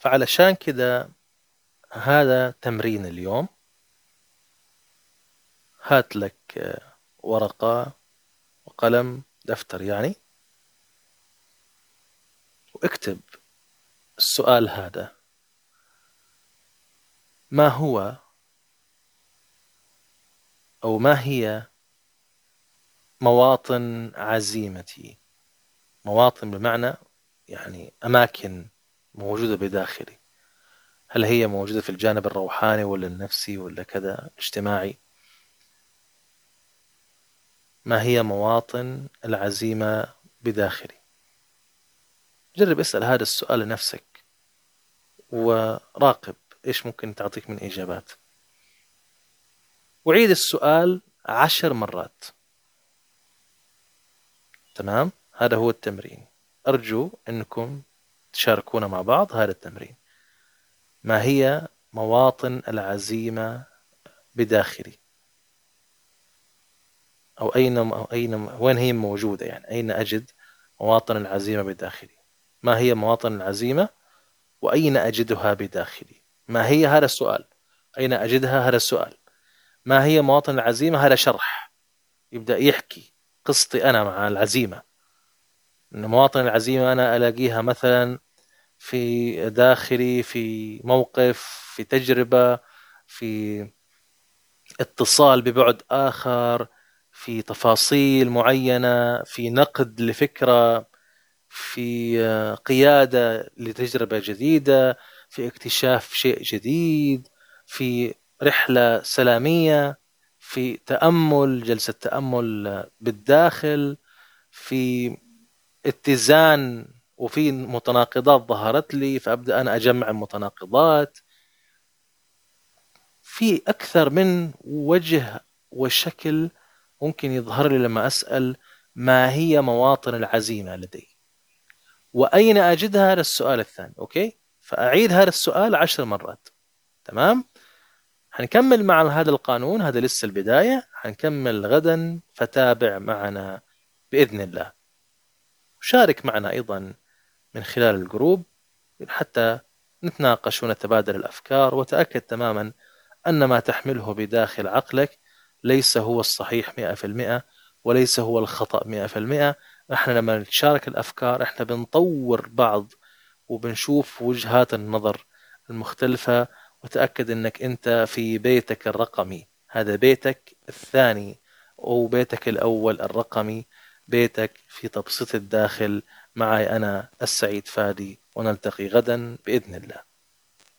فعلشان كده هذا تمرين اليوم. هات لك ورقة وقلم دفتر يعني واكتب السؤال هذا. ما هو أو ما هي مواطن عزيمتي؟ مواطن بمعنى يعني أماكن موجودة بداخلي. هل هي موجودة في الجانب الروحاني ولا النفسي ولا كذا اجتماعي؟ ما هي مواطن العزيمة بداخلي؟ جرب اسأل هذا السؤال لنفسك وراقب إيش ممكن تعطيك من إجابات. وعيد السؤال عشر مرات. تمام؟ هذا هو التمرين. أرجو أنكم تشاركونا مع بعض هذا التمرين. ما هي مواطن العزيمة بداخلي؟ أو أين أو أين وين هي موجودة يعني؟ أين أجد مواطن العزيمة بداخلي؟ ما هي مواطن العزيمة وأين أجدها بداخلي؟ ما هي هذا السؤال؟ أين أجدها هذا السؤال؟ ما هي مواطن العزيمة؟ هذا شرح. يبدأ يحكي قصتي أنا مع العزيمة. أن مواطن العزيمة أنا ألاقيها مثلا في داخلي في موقف في تجربة في اتصال ببعد آخر في تفاصيل معينة في نقد لفكرة في قيادة لتجربة جديدة في اكتشاف شيء جديد في رحلة سلامية في تأمل جلسة تأمل بالداخل في اتزان وفي متناقضات ظهرت لي فأبدأ أنا أجمع المتناقضات. في أكثر من وجه وشكل ممكن يظهر لي لما أسأل ما هي مواطن العزيمة لدي؟ وأين أجدها هذا السؤال الثاني؟ أوكي؟ فأعيد هذا السؤال عشر مرات. تمام؟ حنكمل مع هذا القانون هذا لسه البداية. حنكمل غدا فتابع معنا بإذن الله. شارك معنا أيضا من خلال الجروب حتى نتناقش ونتبادل الأفكار وتأكد تماما أن ما تحمله بداخل عقلك ليس هو الصحيح مئة في المئة وليس هو الخطأ مئة في المئة. إحنا لما نتشارك الأفكار إحنا بنطور بعض وبنشوف وجهات النظر المختلفة وتأكد أنك أنت في بيتك الرقمي. هذا بيتك الثاني أو بيتك الأول الرقمي. بيتك في تبسيط الداخل. معي أنا السعيد فادي ونلتقي غدا بإذن الله.